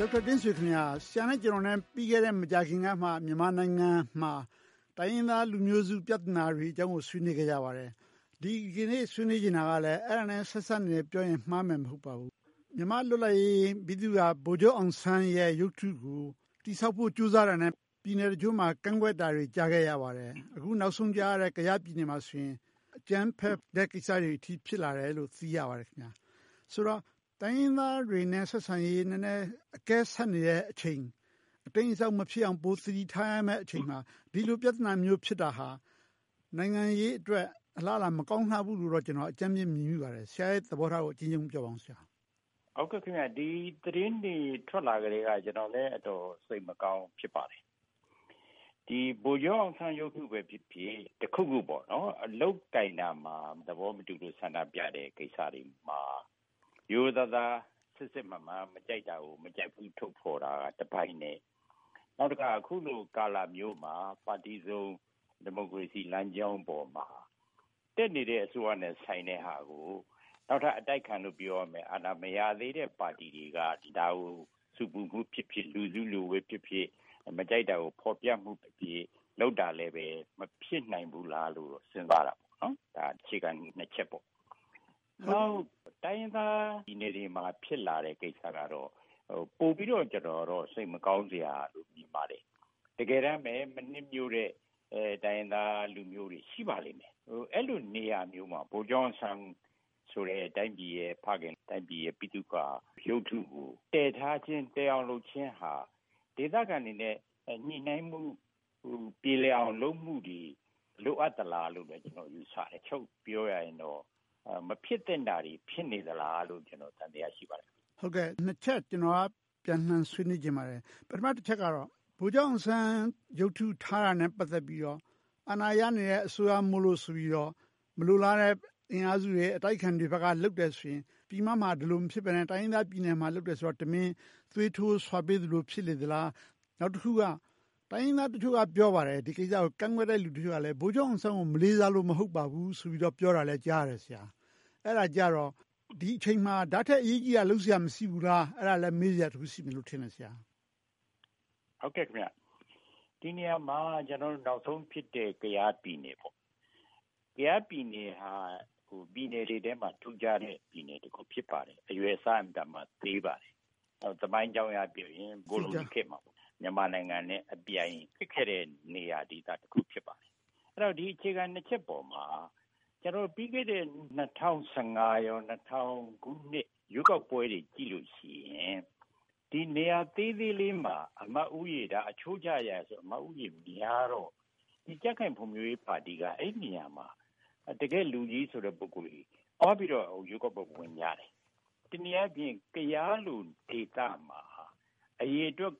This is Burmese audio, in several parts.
ဒေါက်တာတင့်ဆွေခင်များဆရာနဲ့ကျွန်တော်နဲ့ပြီးခဲ့တဲ့မကြာခင်ကမှမြန်မာနိုင်ငံမှာတိုင်းရင်းသားလူမျိုးစုပြဿနာတွေအကြောင်းကိုဆွေးနွေးခဲ့ကြပါတယ်ဒီကနေ့ဆွေးနွေးနေတာကလည်းအဲ့ဒါနဲ့ဆက်ဆက်နေပြောရင်မှားမယ်မဟုတ်ပါဘူးမြန်မာလွတ်လပ်ရေးပြည်သူ့ကဗိုလ်ချုပ်အောင်ဆန်းရဲ့ရုပ်ထုကိုတိဆောက်ဖို့ကြိုးစားတာနဲ့ပြည်내တချို့မှာကန့်ကွက်တာတွေကြားခဲ့ရပါတယ်အခုနောက်ဆုံးကြားရတဲ့ကြရပြည်နယ်မှာဆိုရင်အကျန်းဖက်တဲ့ကိစ္စတွေအထိဖြစ်လာတယ်လို့သိရပါတယ်ခင်ဗျာဆိုတော့ တိုင်းရင်းသားတွေနဲ့ ဆက်ဆံရေး နည်းနည်းအကဲဆက်နေတဲ့အချိန် အတိမ်အဆောက်မဖြစ်အောင် ပိုသတိထားရမယ့်အချိန်မှာ ဒီလိုပြဿနာမျိုး ဖြစ်တာဟာ နိုင်ငံရေးအတွက် အလားအလာ မကောင်းလှဘူးလို့တော့ ကျွန်တော် အကြမ်းမြင်မြင်မိပါတယ် ဆရာရဲ့ သဘောထားကိုအချင်းချင်းပြောပါအောင်ဆရာဟုတ်ကဲ့ခင်ဗျဒီသတင်းတွေ ထွက်လာကြတဲ့ကကျွန်တော်လည်း အတော်စိတ်မကောင်း ဖြစ်ပါတယ်ဒီဗိုလ်ချုပ်အောင်ဆန်းရုပ်ထုပဲဖြစ်ဖြစ် တခုခုပေါ့နော်အလုတ်တိုင်တာမှာ သဘောမတူလို့ ဆန္ဒပြတဲ့ကိစ္စတွေမှာ ရိုးသားသားစစ်စစ်မှန်မှန်မကြိုက်တာကိုမကြိုက်ဘူးထုတ်ဖော်တာကတပိုင်းနဲ့နောက်တစ်ခါအခုလိုကာလာမျိုးမှာပါတီစုံဒီမိုကရေစီလမ်းကြောင်းပေါ်မှာတက်နေတဲ့အစိုးရနဲ့ဆိုင်တဲ့ဟာကိုနောက်ထပ်အတိုက်ခံလို့ပြောရမယ်အာဏာမရသေးတဲ့ပါတီတွေကဒီဒါကိုစုပူမှုဖြစ်ဖြစ်လူစုလူဝေးဖြစ်ဖြစ်မကြိုက်တာကိုဖော်ပြမှုဖြစ်ဖြစ်လောက်တာလည်းပဲမဖြစ်နိုင်ဘူးလားလို့စဉ်းစားတာပေါ့နော်ဒါအခြေခံနှစ်ချက်ပေါ့ နောက် တိုင်းရင်းသားဒီနေတွေမှာ ဖြစ်လာတဲ့ကိစ္စကတော့ ပို့ပြီးတော့ ကျွန်တော်တော့ စိတ်မကောင်းစရာလို့ မြင်ပါတယ် တကယ်တမ်းပဲ မနစ်မြို့တဲ့အဲတိုင်းရင်းသားလူမျိုးတွေ ရှိပါလိမ့်မယ်ဟိုအဲ့လိုနေရာမျိုးမှာ ဗိုလ်ကျောင်းဆန်းဆိုတဲ့ တိုင်းပြည်ရဲ့ဖခင် တိုင်းပြည်ရဲ့ပြည်သူကရုပ်ထုကို တည်ထားခြင်း တည်အောင်လုပ်ခြင်းဟာ ဒေသခံတွေနဲ့ ညှိနှိုင်းမှုဟိုပြည်လည်အောင်လုပ်မှုတွေ လိုအပ်သလားလို့လည်းကျွန်တော် ယူဆတယ် ချုပ်ပြောရရင်တော့ မဖြစ်တဲ့ဓာရီဖြစ်နေသလားလို့ ကျွန်တော်တန်တရားရှိပါတယ် ဟုတ်ကဲ့ နှစ်ချက် ကျွန်တော်က ပြန်လှန်ဆွေးနွေးကြပါတယ် ပထမတစ်ချက်ကတော့ ဗိုလ်ချုပ်အောင်ဆန်း ရုပ်ထုထားတာနဲ့ ပတ်သက်ပြီးတော့ အာဏာရနေတဲ့ အစိုးရမို့လို့ဆိုပြီးတော့ မလိုလားတဲ့ အင်အားစုတွေ အတိုက်ခံတွေဘက်က လုတ်တယ်ဆိုရင် ပြည်မမှာ ဒီလိုမဖြစ်ဘဲနဲ့ တိုင်းရင်းသားပြည်နယ်မှာ လုတ်တယ်ဆိုတော့ တမင် သွေးထိုးဆွာပေးသလို ဖြစ်လေသလား နောက်တစ်ခုက တိုင်းရင်းသားတချို့က ပြောပါတယ် ဒီကိစ္စကို ကန့်ကွက်တဲ့လူတချို့ကလည်း ဗိုလ်ချုပ်အောင်ဆန်းကို မလေးစားလို့ မဟုတ်ပါဘူးဆိုပြီးတော့ ပြောတာလည်း ကြားရတယ်ဆရာ အဲ့ဒါကြတော့ ဒီအချိန်မှာဓာတ်ထက်အရေးကြီးတာ လုပ်စရာ မရှိဘူးလား အဲ့ဒါလည်းမေးစရာတခု ရှိမယ်လို့ထင်တယ်ဆရာဟုတ်ကဲ့ခင်ဗျ ဒီနေရာမှာ ကျွန်တော်နောက်ဆုံးဖြစ်တဲ့ကြရားပြည်နယ်ပေါ့ကြရားပြည်နယ်ဟာဟိုပြည်နယ်တွေထဲမှာ ထူးခြားတဲ့ ပြည်နယ်တစ်ခု ဖြစ်ပါတယ် အရွယ်စားအမြတ်မှာသေးပါတယ်အဲသမိုင်းကြောင်းရပြရင်ဘိုလိုခေတ်မှာ မြန်မာနိုင်ငံနဲ့အပြိုင် ဖြစ်ခဲ့တဲ့ နေရာဒေသတစ်ခု ဖြစ်ပါတယ် အဲ့တော့ ဒီအခြေခံနှစ်ချက်ပေါ်မှာ ကျွန်တော်ပြီးခဲ့တဲ့2015ရော2000ခုနှစ်ရွေးကောက်ပွဲတွေကြည့်လို့ရှိရင်ဒီနေရာသေးသေးလေးမှာအမတ်ဦးရေဒါအချိုးကျရဆိုအမတ်ဦးရေများတော့ဒီကြက်ခိုင်ဖွံ့ဖြိုးရေးပါတီကအဲ့ဒီနေရာမှာတကယ်လူကြီးဆိုတဲ့ပုဂ္ဂိုလ်ကြီးအော်ပြီးတော့ရွေးကောက်ပွဲဝင်ရတယ်ဒီနေရာပြင်ကြားလူဒေတာမှာအရေးအတွက်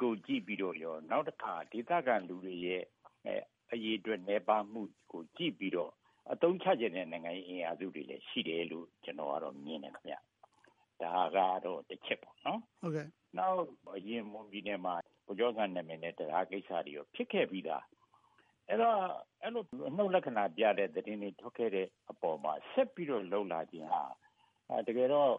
ကိုကြည့်ပြီးတော့ရောနောက်တစ်ခါဒေသခံလူတွေရဲ့အရေးအတွက်နေပါမှုကိုကြည့်ပြီးတော့ အတုံးချခြင်းတဲ့နိုင်ငံရေးအင်အားစုတွေလည်းရှိတယ်လို့ကျွန်တော်ကတော့မြင်တယ်ခင်ဗျဒါကတော့တစ်ချက်ပေါ့နော်ဟုတ်ကဲ့နောက်အရင်မွန်ပြည်နယ်မှာဗိုလ်ချုပ်ဆန်းနာမည်နဲ့တရားကိစ္စတွေရောဖြစ်ခဲ့ပြီးသားအဲ့တော့အဲ့လိုအနှုတ်လက္ခဏာပြတဲ့သတင်းတွေထွက်ခဲ့တဲ့အပေါ်မှာဆက်ပြီးတော့လှုပ်လာခြင်းဟာတကယ်တော့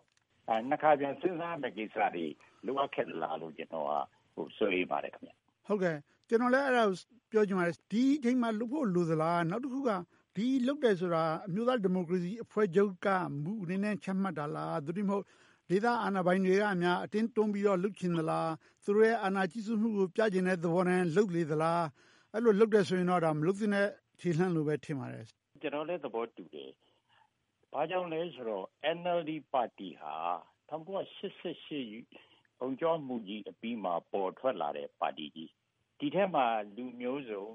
နှစ်ခါပြန်စဉ်းစားမယ့်ကိစ္စတွေလိုအပ်ခဲ့လားလို့ကျွန်တော်ကဟိုဆွေးပါတယ်ခင်ဗျဟုတ်ကဲ့ကျွန်တော်လည်းအဲ့ဒါပြောချင်ပါတယ်ဒီအချိန်မှာလုပ်ဖို့လိုသလားနောက်တစ်ခုက ဒီလုပ်တယ်ဆိုတာ အမျိုးသားဒီမိုကရေစီအဖွဲ့ချုပ်က မူအနေနဲ့ ချမှတ်တာလားသူတိမဟုတ် ဒေသအာဏာပိုင်တွေကအများအတင်းတွန်းပြီးတော့လှုပ်ချင်သလား သူတို့ရဲ့ အာဏာကြီးစုမှုကို ပြကျင်တဲ့သဘောနဲ့လှုပ်လေသလား အဲ့လိုလှုပ်တယ်ဆိုရင်တော့ဒါမလှုပ်တဲ့ ခြေလှမ်းလိုပဲ ထင်ပါတယ် ကျွန်တော်လည်း သဘောတူတယ် ဘာကြောင့်လဲဆိုတော့ NLD ပါတီဟာ1988ဘုံကျော်မှုကြီးအပြီးမှာ ပေါ်ထွက်လာတဲ့ ပါတီကြီး ဒီထက်မှာ လူမျိုးစုံ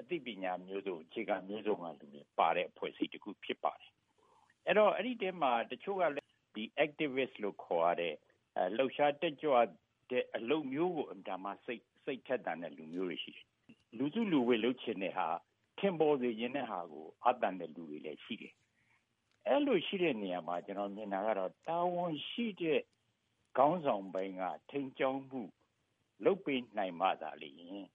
အသိပညာမျိုးစုံအခြေခံမျိုးစုံကလူတွေပါတဲ့အဖွဲ့အစည်းတစ်ခုဖြစ်ပါတယ်အဲ့တော့အဲ့ဒီတဲမှာတချို့ကလည်းဒီ activist လို့ခေါ်ရတဲ့လှုပ်ရှားတက်ကြွတဲ့အလုပ်မျိုးကိုအမှန်မှစိတ်စိတ်ထက်တဲ့လူမျိုးတွေရှိတယ်လူစုလူဝေးလှုပ်ချင်တဲ့ဟာခင်ပေါ်စေခြင်းတဲ့ဟာကိုအတန်တဲ့လူတွေလည်းရှိတယ်အဲ့လိုရှိတဲ့နေရာမှာကျွန်တော်မြင်တာကတော့တာဝန်ရှိတဲ့ခေါင်းဆောင်ပိုင်းကထိန်ကြောင်းမှုလုပ်ပေးနိုင်မှသာလေရင်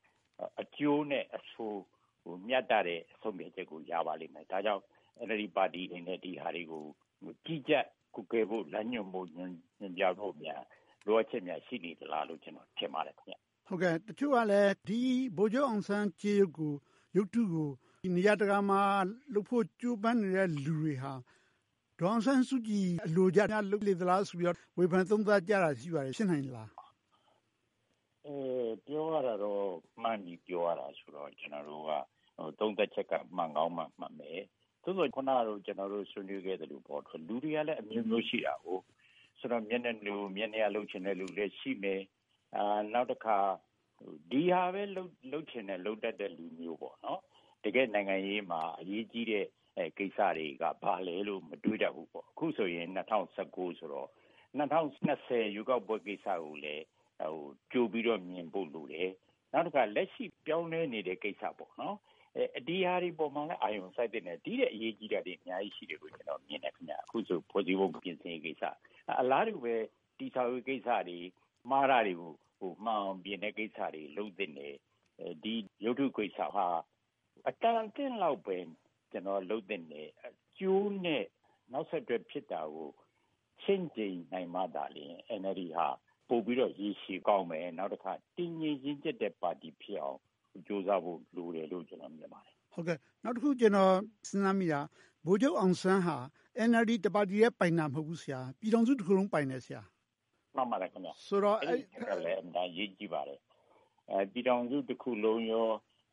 အကျိုးနဲ့အဆိုးဟိုမြတ်တဲ့ဆုံးဖြတ်ချက်ကိုရပါလိမ့်မယ်ဒါကြောင့် NLD ပါတီအနေနဲ့ဒီဟာတွေကိုကြီးကြပ်ကုကဲဖို့လမ်းညွှန်ဖို့ညွှန်ပြဖို့များလိုအပ်ချက်များရှိနေသလားလို့ကျနော်ထင်ပါတယ်ခင်ဗျ။ဟုတ်ကဲ့တချို့ကလည်းဒီဗိုလ်ချုပ်အောင်ဆန်းကြေးရုပ်ကိုရုပ်ထုကိုနေရာတကာမှာလုပ်ဖို့ကြိုးပမ်းနေတဲ့လူတွေဟာဒေါ်အောင်ဆန်းစုကြည်အလိုကျများလုပ်လေသလားဆိုပြီးတော့ဝေဖန်သုံးသပ်ကြတာရှိပါတယ်ဖြစ်နိုင်လား အဲပြောရတာတော့မှန်ပြီပြောရတာဆိုတော့ကျွန်တော်တို့ကသုံးသက်ချက်ကမှန်ကောင်းမှမှန်မယ်သို့သောခုနကတော့ကျွန်တော်တို့ဆွေးနွေးခဲ့တယ်လို့ပေါ့လူတွေကလည်းအမျိုးမျိုးရှိတာကိုဆိုတော့မျက်နှာလူမျက်နှာလှုပ်ချင်တဲ့လူလည်းရှိမယ်အာနောက်တစ်ခါဒီဟာပဲလှုပ်လှုပ်ချင်တဲ့လှုပ်တတ်တဲ့လူမျိုးပေါ့နော်တကယ်နိုင်ငံရေးမှာအရေးကြီးတဲ့အဲကိစ္စတွေကဘာလဲလို့မတွေးတတ်ဘူးပေါ့အခုဆိုရင်2019ဆိုတော့2020ရွေးကောက်ပွဲကိစ္စကိုလည်းဟို ကြိုပြီးတော့မြင်ဖို့လိုတယ်နောက်တစ်ခါလက်ရှိပြောင်းလဲနေတဲ့ကိစ္စပေါ့နော်အဒီဟာဒီပုံမှန်လည်းအာရုံစိုက်တဲ့နဲ့ဒီတဲ့အရေးကြီးတာတွေအများကြီးရှိတယ်လို့ကျွန်တော်မြင်တယ်ခင်ဗျအခုဆိုဖွဲ့စည်းပုံပြင်ဆင်ရေးကိစ္စအလားတူပဲတိဆောက်ရေးကိစ္စတွေမှားတာတွေကိုဟိုမှန်အောင်ပြင်တဲ့ကိစ္စတွေလုပ်တဲ့နေဒီရုပ်ထုကိစ္စဟာအတန်အသင့်လောက်ပဲကျွန်တော်လုပ်တဲ့နေကျိုးနဲ့နောက်ဆက်တွဲဖြစ်တာကိုရှင်းကြင်နိုင်မှသာလျှင် NLD ဟာ ပို့ပြီးတော့ရည်ရှိကောင်းမယ် နောက်တစ်ခါတင်းငြိမ်ရင်းကျက်တဲ့ ပါတီဖြစ်အောင် ကြိုးစားဖို့ လိုတယ်လို့ ကျွန်တော် မြင်ပါတယ်ဟုတ်ကဲ့နောက်တစ်ခု ကျွန်တော် စဉ်းစားမိတာဗိုလ်ချုပ်အောင်ဆန်းဟာ NLD တပါတီရဲ့ပိုင်တာ မဟုတ်ဘူးဆရာပြည်တော်စုတစ်ခုလုံး ပိုင်တယ်ဆရာမှန်ပါတယ်ခင်ဗျဆိုတော့ အဲ့ဒါလည်းအမှန်ရေးကြည့်ပါတယ်အဲပြည်တော်စုတစ်ခုလုံးရော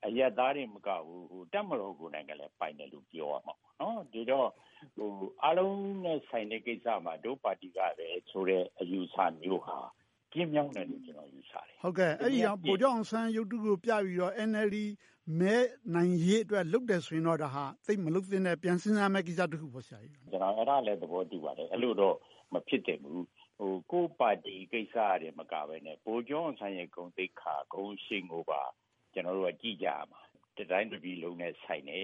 အရက်သားတွေမကဘူးဟိုတက်မလို့ကိုယ်နိုင်ငံလည်း ပိုင်တယ်လို့ ပြောရမှာပေါ့နော်ဒီတော့ဟိုအားလုံးနဲ့ဆိုင်တဲ့ကိစ္စမှာဒုပါတီကပဲဆိုတဲ့ အယူဆမျိုးဟာ ပြင်းမြောင်းတယ်လို့ ကျွန်တော်ယူဆတယ် ဟုတ်ကဲ့ အဲ့ဒီတော့ ဗိုလ်ချုပ်အောင်ဆန်း ရုပ်တုကိုပြပြီးတော့ NLD မဲနိုင်ရေးအတွက် လုပ်တယ်ဆိုရင်တော့ ဒါဟာ သိမလုပ်သင့်တဲ့ ပြန်စဉ်းစားမယ့် ကိစ္စတစ်ခုပေါ့ဆရာကြီးကျွန်တော် အဲ့ဒါလည်းသဘောတူပါတယ် အဲ့လိုတော့ မဖြစ်တယ်ဘူးဟိုကိုပါတီကိစ္စတွေမကပဲနဲ့ ဗိုလ်ချုပ်အောင်ဆန်းရဲ့ ဂုံတိတ်ခါဂုံရှိန်ကိုပါ ကျွန်တော်တို့က ကြည့်ကြရမှာ တတိုင်းတစ်ပြည်လုံးနဲ့ဆိုင်နေ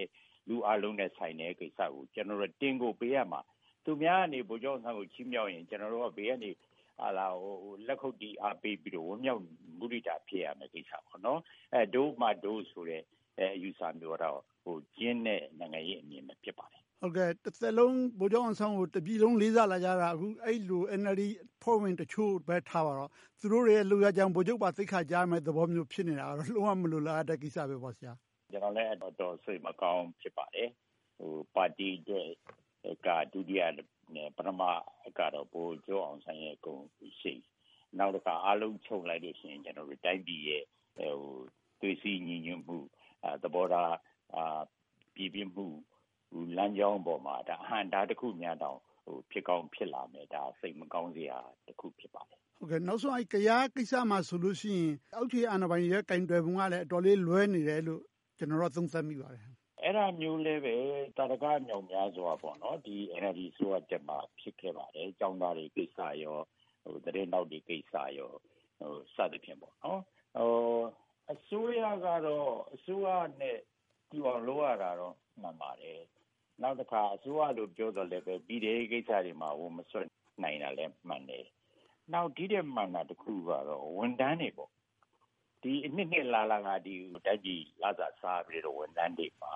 လူအလုံးနဲ့ဆိုင်တဲ့ကိစ္စကို ကျွန်တော်တို့တင်းကိုပေးရမှာ သူများကနေဗိုလ်ချုပ်ဆန်းကို ချီးမြှောက်ရင် ကျွန်တော်တို့က ဘေးကနေ ဟာလာဟိုလက်ခုပ်တီအားပေးပြီးတော့ဝမြောက်မုဒိတာဖြစ်ရမယ်ကိစ္စပေါ့နော်အဲဒိုးမှဒိုးဆိုတဲ့အဲအယူဆမျိုးတော့ဟိုကျင်းတဲ့နိုင်ငံရေးအမြင်ပဲဖြစ်ပါတယ်ဟုတ်ကဲ့တစ်သက်လုံးဗိုလ်ချုပ်အောင်ဆန်းကိုတပြည်လုံးလေးစားလာကြတာအခုအဲ့လို NLD ဖွဲ့ဝင်တချို့ပဲထားပါတော့သူတို့ရဲ့လူရကြောင်ဗိုလ်ချုပ်ပါသိခါကြားမဲ့သဘောမျိုးဖြစ်နေတာတော့လုံးဝမလိုလားတဲ့ကိစ္စပဲပေါ့ဆရာကျွန်တော်လည်းတော့တော့စိတ်မကောင်းဖြစ်ပါတယ်ဟိုပါတီတဲ့ကဒုတိယနဲ့ ပထမကတော့ပိုကျော်အောင်ဆိုင်ရဲ့ ဂုံရှိနောက်တစ်ခါ အားလုံးချုပ်လိုက်လို့ရှိရင် ကျွန်တော်တို့ တိုင်းပြည်ရဲ့ဟိုသွေးစည်းညီညွတ်မှု သဘောထားအာပြည်ပြမှု လမ်းကြောင်းပေါ်မှာဒါအဟန္တာတစ်ခုများတော့ဟိုဖြစ်ကောင်းဖြစ်လာမယ် ဒါစိတ်မကောင်းစရာတစ်ခု ဖြစ်ပါတယ်ဟုတ်ကဲ့နောက်ဆုံးအဲကြားကိစ္စမှာဆိုလို့ရှိရင် အောက်ခြေအာဏာပိုင်ရဲ့ကင်တွယ်ပုံကလည်း အတော်လေးလွဲနေတယ်လို့ ကျွန်တော်တို့သုံးသပ်မိပါတယ် အဲ့ဒါမျိုးလည်းပဲတာရကမြောင်များစွာပေါ့နော်ဒီ NLD ဆိုအတက်မှာ ဖြစ်ခဲ့ပါတယ်အကြောင်းသားတွေကိစ္စရောဟိုတရင်နောက်တွေကိစ္စရောဟိုစသဖြင့်ပေါ့နော်ဟိုအစိုးရကတော့ အစိုးရနဲ့ဒီအောင်လုပ်ရတာတော့ မှန်ပါတယ် နောက်တစ်ခါ အစိုးရလို့ ပြောတော့လည်းပဲ ပြည်ထောင်ကိစ္စတွေမှာဝန်မဆွနိုင်တာလည်း မှန်တယ် နောက် ဒီတဲ့မှန်တာ တခုကတော့ ဝန်တန်းတွေပေါ့ ဒီအနှစ်နှစ်လာလာကဒီတိုက်ပြည်လာစားစားပြီးတော့ဝန်တန်းတွေပါ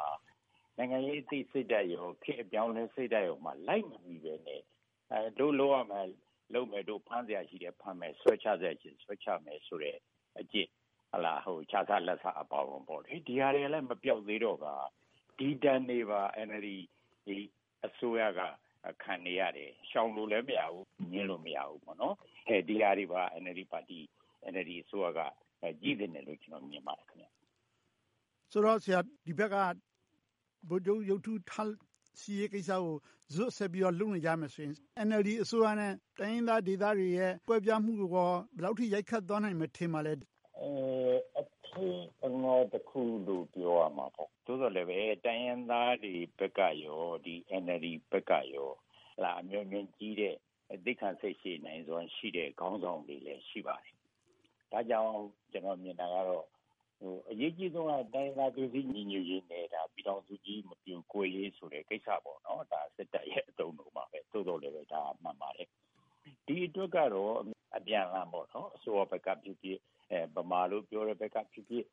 နိုင်ငံရေးအသိစိတ်ဓာတ်ရောခေအပြောင်းလဲစိတ်ဓာတ်ရောမှလိုက်မပြီးပဲနဲ့အဲတို့လိုရမယ်လုံးမယ်တို့ဖမ်းစရာရှိတယ်ဖမ်းမယ်ဆွဲချစရာရှိဆွဲချမယ်ဆိုတဲ့အကျင့်ဟလာဟိုခြားစားလက်စားအပေါင်းပေါ့လေဒီဟာတွေလည်းမပြောက်သေးတော့ကဒီတန်နေပါ NLD ဒီအစိုးရကခံနေရတယ်ရှောင်လို့လည်းမရဘူးညင်းလို့မရဘူးပေါ့နော်အဲဒီဟာတွေပါ NLD ပါတီ NLD အစိုးရက ကြည့်တယ်လို့ကျွန်တော်မြင်ပါတယ်ခင်ဗျဆိုတော့ဆရာဒီဘက်ကဗိုလ်ချုပ်ရုပ်ထုထားစီရေးကိစ္စကိုဇွတ်ဆက်ပြီးတော့လုပ်နေကြမယ်ဆိုရင် NLD အစိုးရနဲ့တိုင်းရင်းသားဒေသတွေရဲ့ကွဲပြားမှုကိုဘယ်လောက်ထိရိုက်ခတ်သွားနိုင်မထင်ပါလဲအဲအထင်အငေါ်တစ်ခုလို့ပြောရမှာပေါ့သို့တော်လည်းပဲတိုင်းရင်းသားတွေဘက်ကရောဒီ NLD ဘက်ကရောလာအမျိုးမျိုးကြီးတဲ့အသိခံစိတ်ရှိနိုင်စွာရှိတဲ့ခေါင်းဆောင်တွေလည်းရှိပါတယ် ဒါကြောင့် ကျွန်တော်မြင်တာကတော့ဟိုအရေးကြီးဆုံးက တိုင်းသားသူစီညီညွတ်ရေးနဲ့ဒါပြည်တော်စုကြီး မပြိုကွေရေးဆိုတဲ့ ကိစ္စပေါ့နော် ဒါ စစ်တပ်ရဲ့အတုံးလုံးပါပဲ သို့တော်လည်းပဲဒါမှန်ပါတယ် ဒီအတွက်ကတော့ အပြန်အလှန်ပေါ့နော် အစိုးရဘက်ကဖြစ်ဖြစ်အဲဗမာလို့ပြောတဲ့ဘက်ကဖြစ်ဖြစ်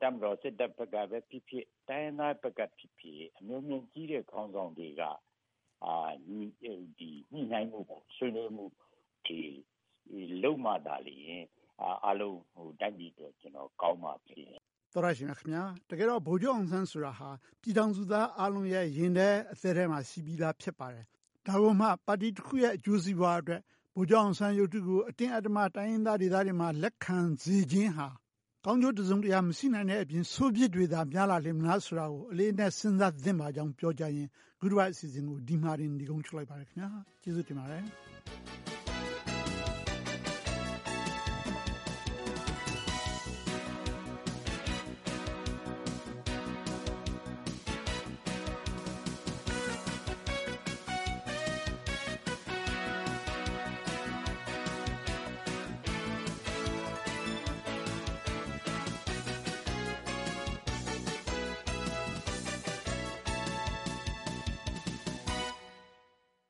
တမ်တော် စစ်တပ်ဘက်ကပဲဖြစ်ဖြစ် တိုင်းသားဘက်ကဖြစ်ဖြစ် အမျိုးမျိုးကြီးတဲ့ ခေါင်းဆောင်တွေကအာဒီဒီညှိနှိုင်းမှုပေါ့ဆွေးနွေးမှုဒီလုပ်မှသာလျှင် အားလုံးတိုင်းပြည်အတွက် ကောင်းမှာဖြစ်တယ်။သောတရှင်များခင်များ။တကယ်တော့ ဗိုလ်ချုပ်အောင်ဆန်းဆိုတာဟာ ပြည်ထောင်စုသားအားလုံးရဲ့ ရင်ထဲအသည်းထဲမှာ ရှိပြီးသား ဖြစ်ပါတယ်။ဒါကိုမှ ပါတီတခုရဲ့ အကျိုးစီးပွားအတွက် ဗိုလ်ချုပ်အောင်ဆန်းရုပ်တုကို အတင်းအဓမ္မ တိုင်းရင်းသားဒေသတွေမှာ လက်ခံစေခြင်းဟာ ကောင်းကျိုးတစုံတရာ မရှိနိုင်တဲ့အပြင် ဆိုးပြစ်တွေသာ များလာလေမလားဆိုတာကို အလေးအနက် စဉ်းစားသင့်ပါကြောင်း ပြောကြားရင်းခုတပတ်အစီအစဉ်ကို ဒီမှာတင်ဒီကုန်းချုပ်လိုက်ပါရခင်ဗျာကျေးဇူးတင်ပါတယ်